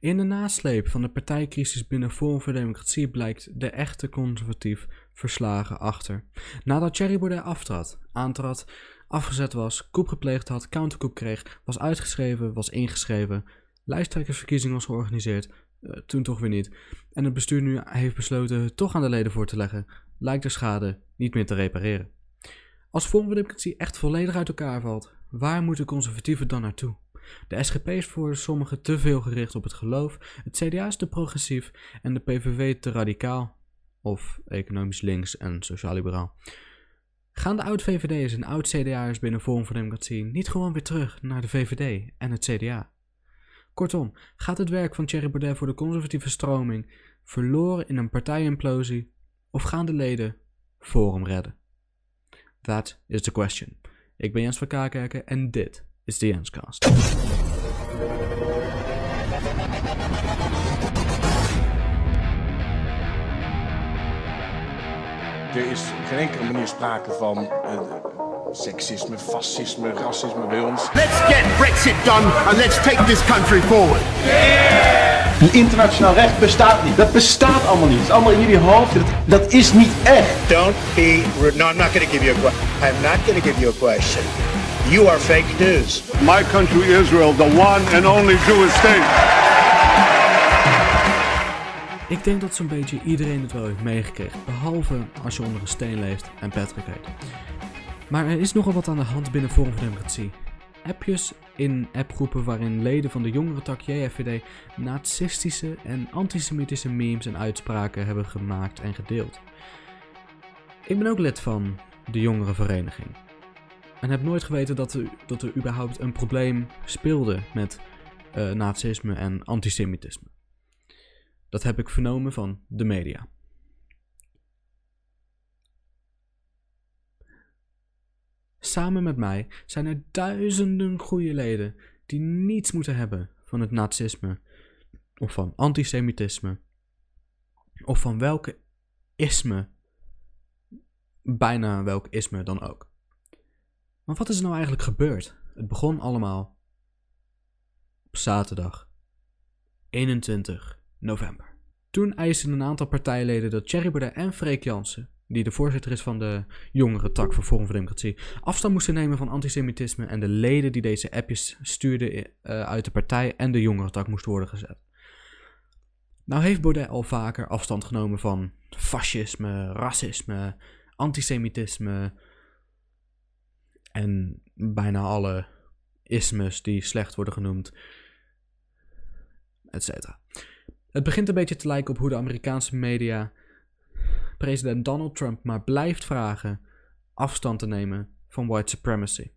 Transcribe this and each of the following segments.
In de nasleep van de partijcrisis binnen Forum voor Democratie blijkt de echte conservatief verslagen achter. Nadat Thierry Baudet aftrad, aantrad, afgezet was, koep gepleegd had, counterkoep kreeg, was uitgeschreven, was ingeschreven, lijsttrekkersverkiezing was georganiseerd, eh, toen toch weer niet, en het bestuur nu heeft besloten toch aan de leden voor te leggen, lijkt de schade niet meer te repareren. Als Forum voor Democratie echt volledig uit elkaar valt, waar moeten conservatieven dan naartoe? De SGP is voor sommigen te veel gericht op het geloof, het CDA is te progressief en de PVV te radicaal, of economisch links en sociaal-liberaal. Gaan de oud-VVD'ers en oud-CDA'ers binnen Forum voor Democratie niet gewoon weer terug naar de VVD en het CDA? Kortom, gaat het werk van Thierry Baudet voor de conservatieve stroming verloren in een partijimplosie of gaan de leden Forum redden? That is the question. Ik ben Jens van Kaakerken en dit de Jenscast. Er is op geen enkele manier sprake van uh, seksisme, fascisme, racisme bij ons. Let's get Brexit done and let's take this country forward. Het internationaal recht bestaat niet. Dat bestaat allemaal niet. Het is allemaal in jullie hoofd. Dat, dat is niet echt. Don't be rude. No, I'm not going to give you a question. I'm not going to give you a question. You are fake news. My country Israel, the one and only Jewish state. Ik denk dat zo'n beetje iedereen het wel heeft meegekregen, behalve als je onder een steen leeft en Patrick heet. Maar er is nogal wat aan de hand binnen Forum voor Democratie. Appjes in appgroepen waarin leden van de jongere tak JFVD nazistische en antisemitische memes en uitspraken hebben gemaakt en gedeeld. Ik ben ook lid van de jongerenvereniging. En heb nooit geweten dat er, dat er überhaupt een probleem speelde met uh, nazisme en antisemitisme. Dat heb ik vernomen van de media. Samen met mij zijn er duizenden goede leden die niets moeten hebben van het nazisme of van antisemitisme of van welke isme, bijna welk isme dan ook. Maar wat is er nou eigenlijk gebeurd? Het begon allemaal op zaterdag 21 november. Toen eisten een aantal partijleden dat Thierry Baudet en Freek Jansen, die de voorzitter is van de jongere tak van Forum voor Democratie, afstand moesten nemen van antisemitisme en de leden die deze appjes stuurden uh, uit de partij en de jongere tak moesten worden gezet. Nou heeft Baudet al vaker afstand genomen van fascisme, racisme, antisemitisme en bijna alle ismes die slecht worden genoemd, etc. Het begint een beetje te lijken op hoe de Amerikaanse media president Donald Trump maar blijft vragen afstand te nemen van white supremacy.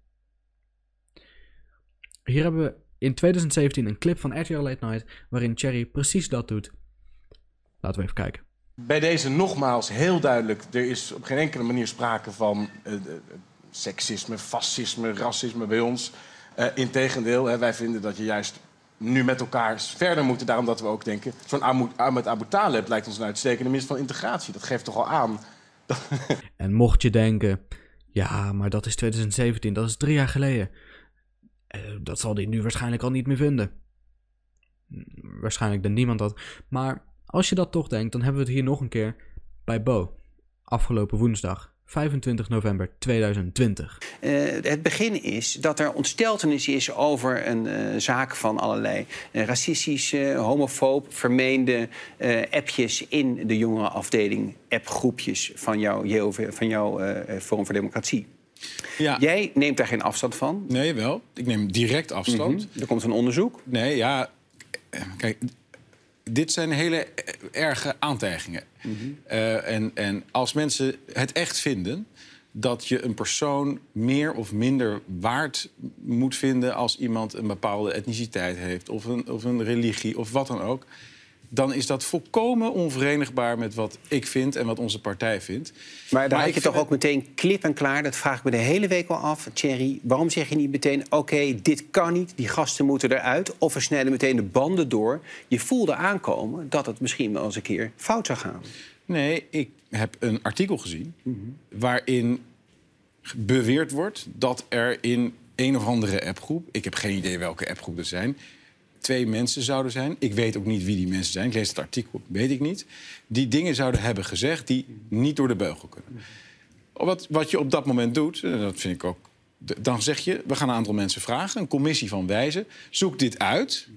Hier hebben we in 2017 een clip van RTL Late Night waarin Cherry precies dat doet. Laten we even kijken. Bij deze nogmaals heel duidelijk, er is op geen enkele manier sprake van uh, seksisme, fascisme, racisme bij ons. Uh, Integendeel, hè, wij vinden dat je juist nu met elkaar verder moeten. Daarom dat we ook denken, zo'n Ahmed Abu Talib lijkt ons een uitstekende minister van integratie. Dat geeft toch al aan. en mocht je denken, ja, maar dat is 2017, dat is drie jaar geleden. Uh, dat zal hij nu waarschijnlijk al niet meer vinden. Waarschijnlijk dan niemand dat. Maar als je dat toch denkt, dan hebben we het hier nog een keer bij Bo. Afgelopen woensdag. 25 november 2020. Uh, het begin is dat er ontsteltenis is over een uh, zaak van allerlei uh, racistische, homofoob, vermeende appjes in de jongerenafdeling, appgroepjes van jouw, JOV, van jouw Forum voor Democratie. Ja. Jij neemt daar geen afstand van? Nee, wel. Ik neem direct afstand. Mm -hmm. Er komt een onderzoek. Nee, ja. Kijk, dit zijn hele erge aantijgingen. Mm -hmm. uh, en, en als mensen het echt vinden dat je een persoon meer of minder waard moet vinden als iemand een bepaalde etniciteit heeft of een, of een religie of wat dan ook dan is dat volkomen onverenigbaar met wat ik vind en wat onze partij vindt. Maar daar heb je toch ook meteen klip en klaar. Dat vraag ik me de hele week al af. Thierry, waarom zeg je niet meteen... oké, okay, dit kan niet, die gasten moeten eruit... of we snijden meteen de banden door. Je voelde aankomen dat het misschien wel eens een keer fout zou gaan. Nee, ik heb een artikel gezien... Mm -hmm. waarin beweerd wordt dat er in een of andere appgroep... ik heb geen idee welke appgroep er zijn twee mensen zouden zijn. Ik weet ook niet wie die mensen zijn. Ik lees het artikel, weet ik niet. Die dingen zouden hebben gezegd die niet door de beugel kunnen. Wat, wat je op dat moment doet, en dat vind ik ook. Dan zeg je, we gaan een aantal mensen vragen. Een commissie van wijzen. Zoek dit uit.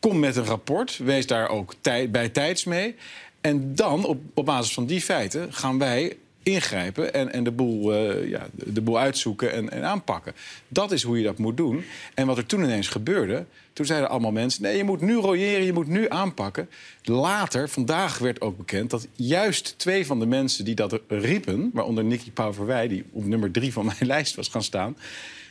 Kom met een rapport. Wees daar ook bij tijds mee. En dan, op, op basis van die feiten, gaan wij ingrijpen en, en de, boel, eh, ja, de, boel uitzoeken en, en aanpakken. Dat is hoe je dat moet doen. En wat er toen ineens gebeurde, toen zeiden allemaal mensen... nee, je moet nu royeren, je moet nu aanpakken. Later, vandaag werd ook bekend dat juist twee van de mensen die dat riepen... waaronder Nicky Pauverwij, die op nummer drie van mijn lijst was gaan staan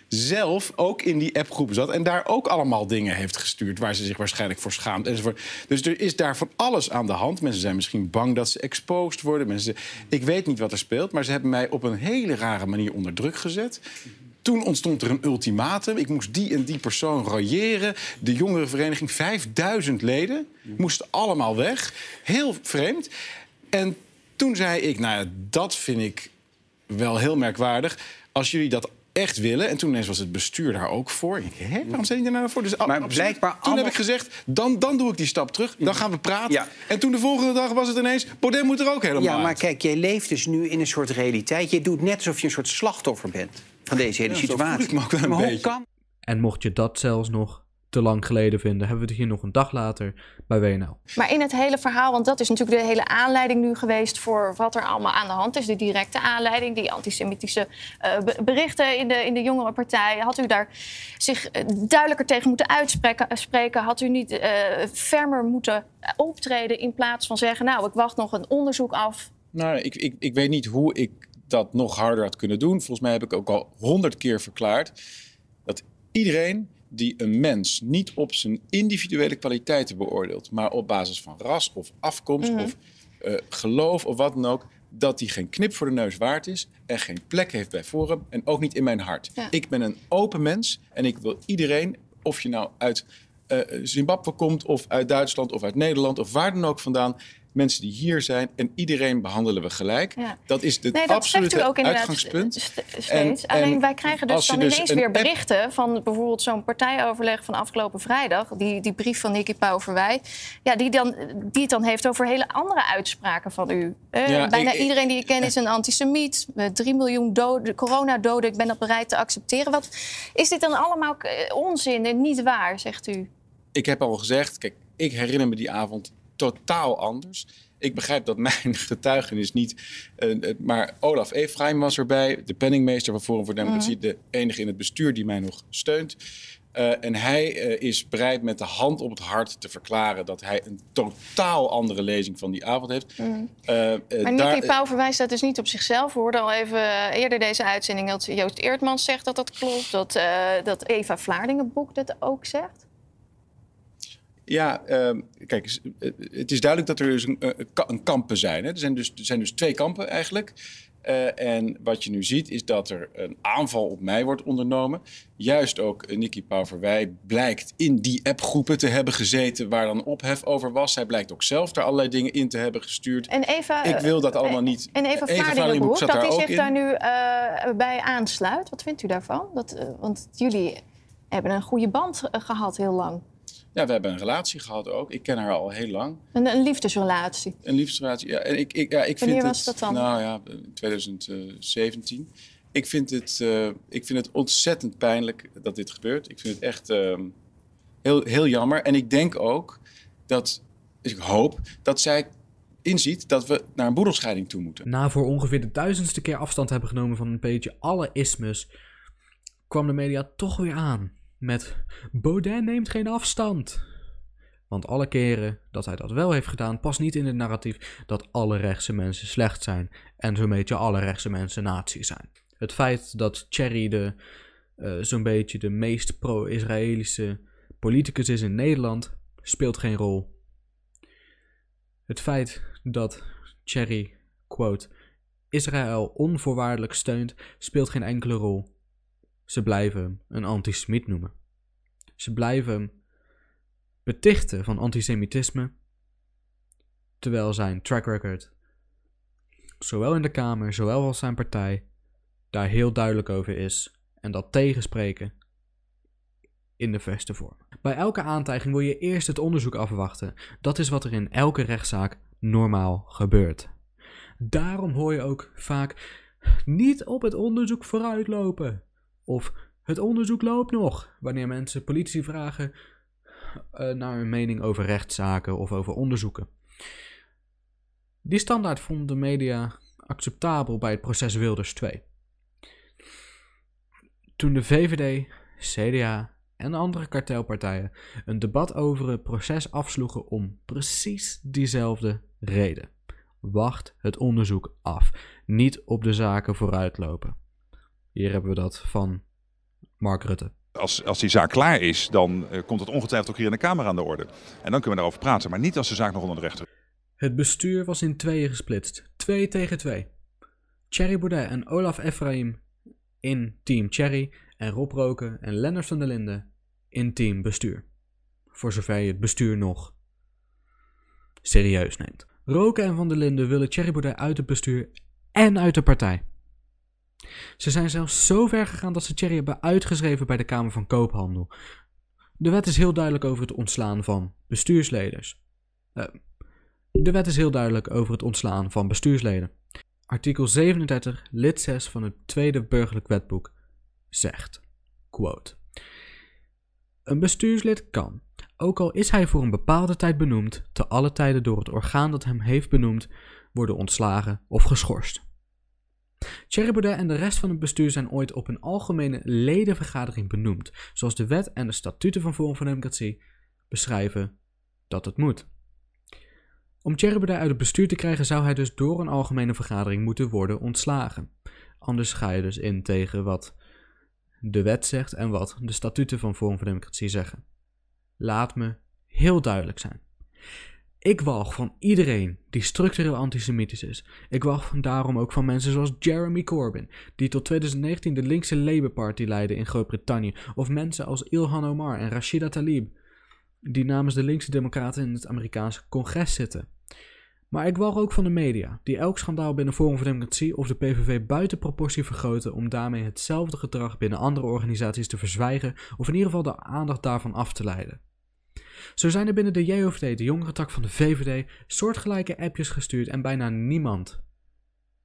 zelf ook in die appgroep zat en daar ook allemaal dingen heeft gestuurd waar ze zich waarschijnlijk voor schaamt enzovoort. Dus er is daar van alles aan de hand. Mensen zijn misschien bang dat ze exposed worden. Mensen, ik weet niet wat er speelt, maar ze hebben mij op een hele rare manier onder druk gezet. Toen ontstond er een ultimatum. Ik moest die en die persoon royeren. De jongerenvereniging, 5000 leden, moesten allemaal weg. Heel vreemd. En toen zei ik, nou ja, dat vind ik wel heel merkwaardig. Als jullie dat echt willen, en toen ineens was het bestuur daar ook voor. Ik, hè, waarom zijn die daar nou voor? Dus, Maar absoluut. blijkbaar Toen allemaal- heb ik gezegd, dan, dan doe ik die stap terug. Dan gaan we praten. Ja. En toen de volgende dag was het ineens, Baudet moet er ook helemaal Ja, maar uit. kijk, jij leeft dus nu in een soort realiteit. Je doet net alsof je een soort slachtoffer bent van deze hele Ja, situatie. ik me ook wel een maar hoe beetje. kan En mocht je dat zelfs nog te lang geleden vinden, hebben we het hier nog een dag later bij WNL. Maar in het hele verhaal, want dat is natuurlijk de hele aanleiding nu geweest voor wat er allemaal aan de hand is. De directe aanleiding, die antisemitische eh, be- berichten in de, in de jongere partij. Had u daar zich eh, duidelijker tegen moeten uitspreken? eh? Had u niet eh fermer moeten optreden in plaats van zeggen... nou, ik wacht nog een onderzoek af. Nou, ik, ik, ik weet niet hoe ik dat nog harder had kunnen doen. Volgens mij heb ik ook al honderd keer verklaard dat iedereen die een mens niet op zijn individuele kwaliteiten beoordeelt, maar op basis van ras of afkomst of eh, geloof of wat dan ook, dat die geen knip voor de neus waard is en geen plek heeft bij Forum en ook niet in mijn hart. Ja. Ik ben een open mens en ik wil iedereen, of je nou uit eh, Zimbabwe komt of uit Duitsland of uit Nederland of waar dan ook vandaan, mensen die hier zijn en iedereen behandelen we gelijk. Ja. Dat is het Nee, dat absolute ook uitgangspunt. st- steeds. En- Alleen en wij krijgen dus dan dus ineens een weer app- berichten van bijvoorbeeld zo'n partijoverleg van afgelopen vrijdag. Die, die brief van Nicky Pauverwij. Ja, die, dan, die het dan heeft over hele andere uitspraken van u. Eh, Ja, bijna ik- iedereen die ik ken is een antisemiet. Met 3 miljoen doden, coronadoden. Ik ben dat bereid te accepteren. Wat, is dit dan allemaal eh, onzin en niet waar, zegt u? ik heb al gezegd, kijk, ik herinner me die avond totaal anders. Ik begrijp dat mijn getuigenis niet... eh, maar Olaf Efraim was erbij, de penningmeester van Forum voor Democratie... de enige in het bestuur die mij nog steunt. Eh, en hij is bereid met de hand op het hart te verklaren... dat hij een totaal andere lezing van die avond heeft. Eh, Maar Nicky Pauw verwijst dat dus niet op zichzelf. We hoorden al even eerder deze uitzending dat Joost Eertmans zegt dat dat klopt. Dat, dat Eva Vlaardingenboek dat ook zegt. Ja, ehm, kijk, eh, het is duidelijk dat er dus een, een ka- een kampen zijn. Hè. Er, zijn dus, er zijn dus twee kampen eigenlijk. Eh, en wat je nu ziet is dat er een aanval op mij wordt ondernomen. Juist ook eh, Nicky Pauverwij blijkt in die appgroepen te hebben gezeten waar dan ophef over was. Zij blijkt ook zelf daar allerlei dingen in te hebben gestuurd. En Eva, Ik wil dat allemaal niet. En Eva Vlaardingenbroek Vlaardingenbroek, zat dat hij zich in. daar nu eh, bij aansluit. Wat vindt u daarvan? Dat, eh, want jullie hebben een goede band eh, gehad heel lang. Ja, we hebben een relatie gehad ook. Ik ken haar al heel lang. Een, een liefdesrelatie. Een liefdesrelatie. Ja, en ik, ik, ja, ik Wanneer vind was het, dat dan? Nou ja, in 2017. Ik vind, het, eh, ik vind het ontzettend pijnlijk dat dit gebeurt. Ik vind het echt ehm, heel, heel jammer. En ik denk ook dat, dus ik hoop dat zij inziet dat we naar een boedelscheiding toe moeten. Na voor ongeveer de duizendste keer afstand hebben genomen van een beetje alle ismes, kwam de media toch weer aan met Baudet neemt geen afstand. Want alle keren dat hij dat wel heeft gedaan, past niet in het narratief dat alle rechtse mensen slecht zijn en zo'n beetje alle rechtse mensen nazi zijn. Het feit dat Thierry de eh, zo'n beetje de meest pro-Israëlische politicus is in Nederland, speelt geen rol. Het feit dat Thierry, quote, Israël onvoorwaardelijk steunt, speelt geen enkele rol. Ze blijven hem een antisemiet noemen. Ze blijven hem betichten van antisemitisme, terwijl zijn track record, zowel in de Kamer, zowel als zijn partij, daar heel duidelijk over is en dat tegenspreken in de verste vorm. Bij elke aantijging wil je eerst het onderzoek afwachten. Dat is wat er in elke rechtszaak normaal gebeurt. Daarom hoor je ook vaak niet op het onderzoek vooruitlopen. Of het onderzoek loopt nog. Wanneer mensen politie vragen uh, naar hun mening over rechtszaken of over onderzoeken. Die standaard vond de media acceptabel bij het proces Wilders 2. Toen de VVD, CDA en andere kartelpartijen een debat over het proces afsloegen om precies diezelfde reden. Wacht het onderzoek af, niet op de zaken vooruitlopen. Hier hebben we dat van Mark Rutte. Als, als die zaak klaar is, dan uh, komt het ongetwijfeld ook hier in de Kamer aan de orde. En dan kunnen we daarover praten, maar niet als de zaak nog onder de rechter. Het bestuur was in tweeën gesplitst. Twee tegen twee. Thierry Baudet en Olaf Efraim in team Thierry en Rob Roken en Lennart van der Linden in team bestuur. Voor zover je het bestuur nog serieus neemt. Roken en van der Linden willen Thierry Baudet uit het bestuur en uit de partij. Ze zijn zelfs zo ver gegaan dat ze Thierry hebben uitgeschreven bij de Kamer van Koophandel. De wet is heel duidelijk over het ontslaan van bestuursleders. Uh, de wet is heel duidelijk over het ontslaan van bestuursleden. Artikel 37, lid 6 van het Tweede Burgerlijk Wetboek zegt, Een bestuurslid kan, ook al is hij voor een bepaalde tijd benoemd, te alle tijden door het orgaan dat hem heeft benoemd, worden ontslagen of geschorst. Thierry Baudet en de rest van het bestuur zijn ooit op een algemene ledenvergadering benoemd, zoals de wet en de statuten van Forum voor Democratie beschrijven dat het moet. Om Thierry Baudet uit het bestuur te krijgen zou hij dus door een algemene vergadering moeten worden ontslagen. Anders ga je dus in tegen wat de wet zegt en wat de statuten van Forum voor Democratie zeggen. Laat me heel duidelijk zijn. Ik walg van iedereen die structureel antisemitisch is. Ik walg daarom ook van mensen zoals Jeremy Corbyn, die tot 2019 de linkse Labour Party leidde in Groot-Brittannië, of mensen als Ilhan Omar en Rashida Tlaib, die namens de linkse democraten in het Amerikaanse congres zitten. Maar ik walg ook van de media, die elk schandaal binnen Forum voor Democratie of de PVV buiten proportie vergroten om daarmee hetzelfde gedrag binnen andere organisaties te verzwijgen of in ieder geval de aandacht daarvan af te leiden. Zo zijn er binnen de JOVD, de jongere tak van de VVD, soortgelijke appjes gestuurd en bijna niemand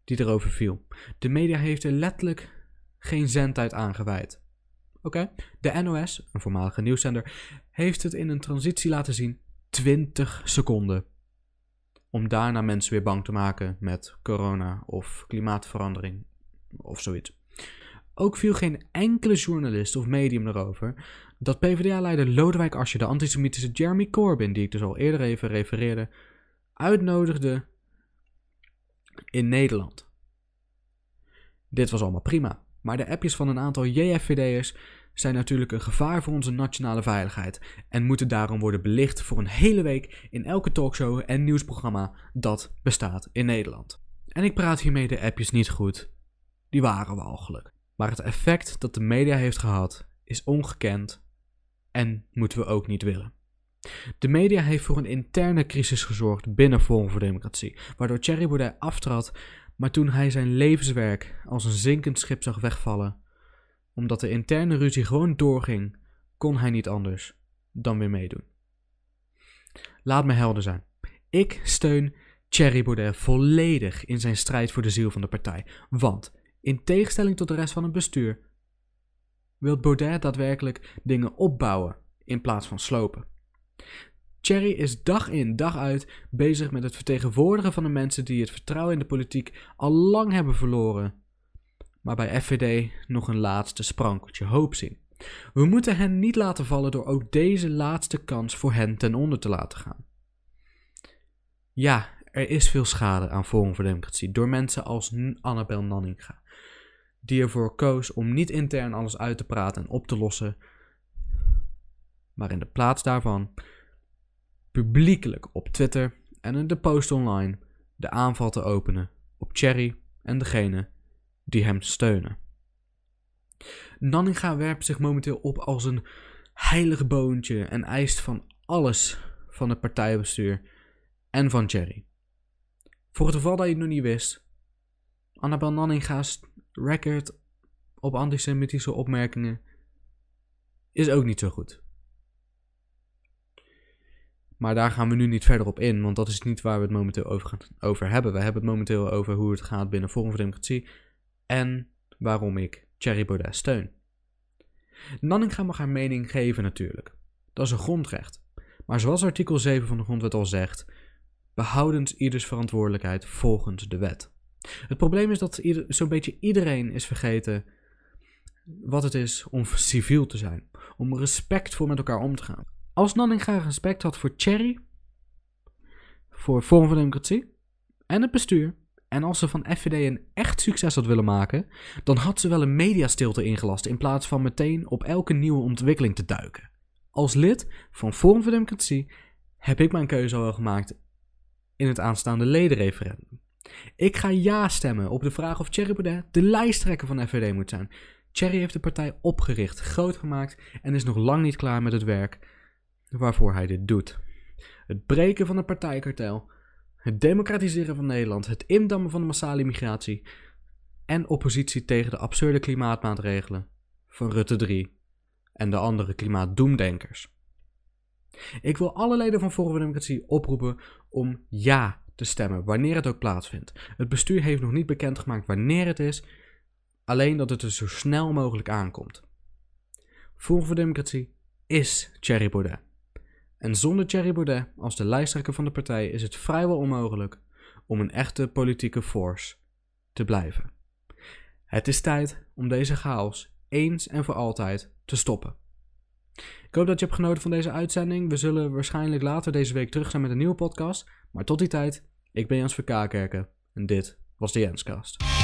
die erover viel. De media heeft er letterlijk geen zendtijd aangeweid. Oké, de NOS, een voormalige nieuwszender, heeft het in een transitie laten zien 20 seconden. Om daarna mensen weer bang te maken met corona of klimaatverandering of zoiets. Ook viel geen enkele journalist of medium erover dat PvdA-leider Lodewijk Asscher de antisemitische Jeremy Corbyn, die ik dus al eerder even refereerde, uitnodigde in Nederland. Dit was allemaal prima, maar de appjes van een aantal JFVD'ers zijn natuurlijk een gevaar voor onze nationale veiligheid en moeten daarom worden belicht voor een hele week in elke talkshow en nieuwsprogramma dat bestaat in Nederland. En ik praat hiermee de appjes niet goed, die waren walgelijk. Maar het effect dat de media heeft gehad is ongekend en moeten we ook niet willen. De media heeft voor een interne crisis gezorgd binnen Forum voor Democratie, waardoor Thierry Baudet aftrad, maar toen hij zijn levenswerk als een zinkend schip zag wegvallen, omdat de interne ruzie gewoon doorging, kon hij niet anders dan weer meedoen. Laat me helder zijn. Ik steun Thierry Baudet volledig in zijn strijd voor de ziel van de partij, want in tegenstelling tot de rest van het bestuur wil Baudet daadwerkelijk dingen opbouwen in plaats van slopen. Thierry is dag in dag uit bezig met het vertegenwoordigen van de mensen die het vertrouwen in de politiek al lang hebben verloren, maar bij FVD nog een laatste sprankeltje hoop zien. We moeten hen niet laten vallen door ook deze laatste kans voor hen ten onder te laten gaan. Ja, er is veel schade aan Forum voor Democratie door mensen als Annabel Nanninga die ervoor koos om niet intern alles uit te praten en op te lossen, maar in de plaats daarvan publiekelijk op Twitter en in de post online de aanval te openen op Cherry en degene die hem steunen. Nanninga werpt zich momenteel op als een heilig boontje en eist van alles van het partijbestuur en van Cherry. Voor het geval dat je het nog niet wist, Annabel Nanninga's record op antisemitische opmerkingen is ook niet zo goed. Maar daar gaan we nu niet verder op in, want dat is niet waar we het momenteel over, gaan, over hebben. We hebben het momenteel over hoe het gaat binnen Forum voor Democratie en waarom ik Thierry Baudet steun. Nanninga mag haar mening geven natuurlijk. Dat is een grondrecht. Maar zoals artikel 7 van de grondwet al zegt, behoudens ieders verantwoordelijkheid volgens de wet. Het probleem is dat zo'n beetje iedereen is vergeten wat het is om civiel te zijn. Om respectvol met elkaar om te gaan. Als Nanninga respect had voor Thierry, voor Forum van Democratie en het bestuur, en als ze van FVD een echt succes had willen maken, dan had ze wel een mediastilte ingelast in plaats van meteen op elke nieuwe ontwikkeling te duiken. Als lid van Forum voor Democratie heb ik mijn keuze al gemaakt in het aanstaande ledenreferendum. Ik ga ja stemmen op de vraag of Thierry Baudet de lijsttrekker van FVD moet zijn. Thierry heeft de partij opgericht, groot gemaakt en is nog lang niet klaar met het werk waarvoor hij dit doet. Het breken van het partijkartel, het democratiseren van Nederland, het indammen van de massale immigratie en oppositie tegen de absurde klimaatmaatregelen van Rutte 3 en de andere klimaatdoemdenkers. Ik wil alle leden van Forum Democratie oproepen om ja te stemmen, wanneer het ook plaatsvindt. Het bestuur heeft nog niet bekendgemaakt wanneer het is, alleen dat het er zo snel mogelijk aankomt. Forum voor Democratie is Thierry Baudet. En zonder Thierry Baudet als de lijsttrekker van de partij is het vrijwel onmogelijk om een echte politieke force te blijven. Het is tijd om deze chaos eens en voor altijd te stoppen. Ik hoop dat je hebt genoten van deze uitzending. We zullen waarschijnlijk later deze week terug zijn met een nieuwe podcast. Maar tot die tijd, ik ben Jans Verkakerken en dit was de Jenscast.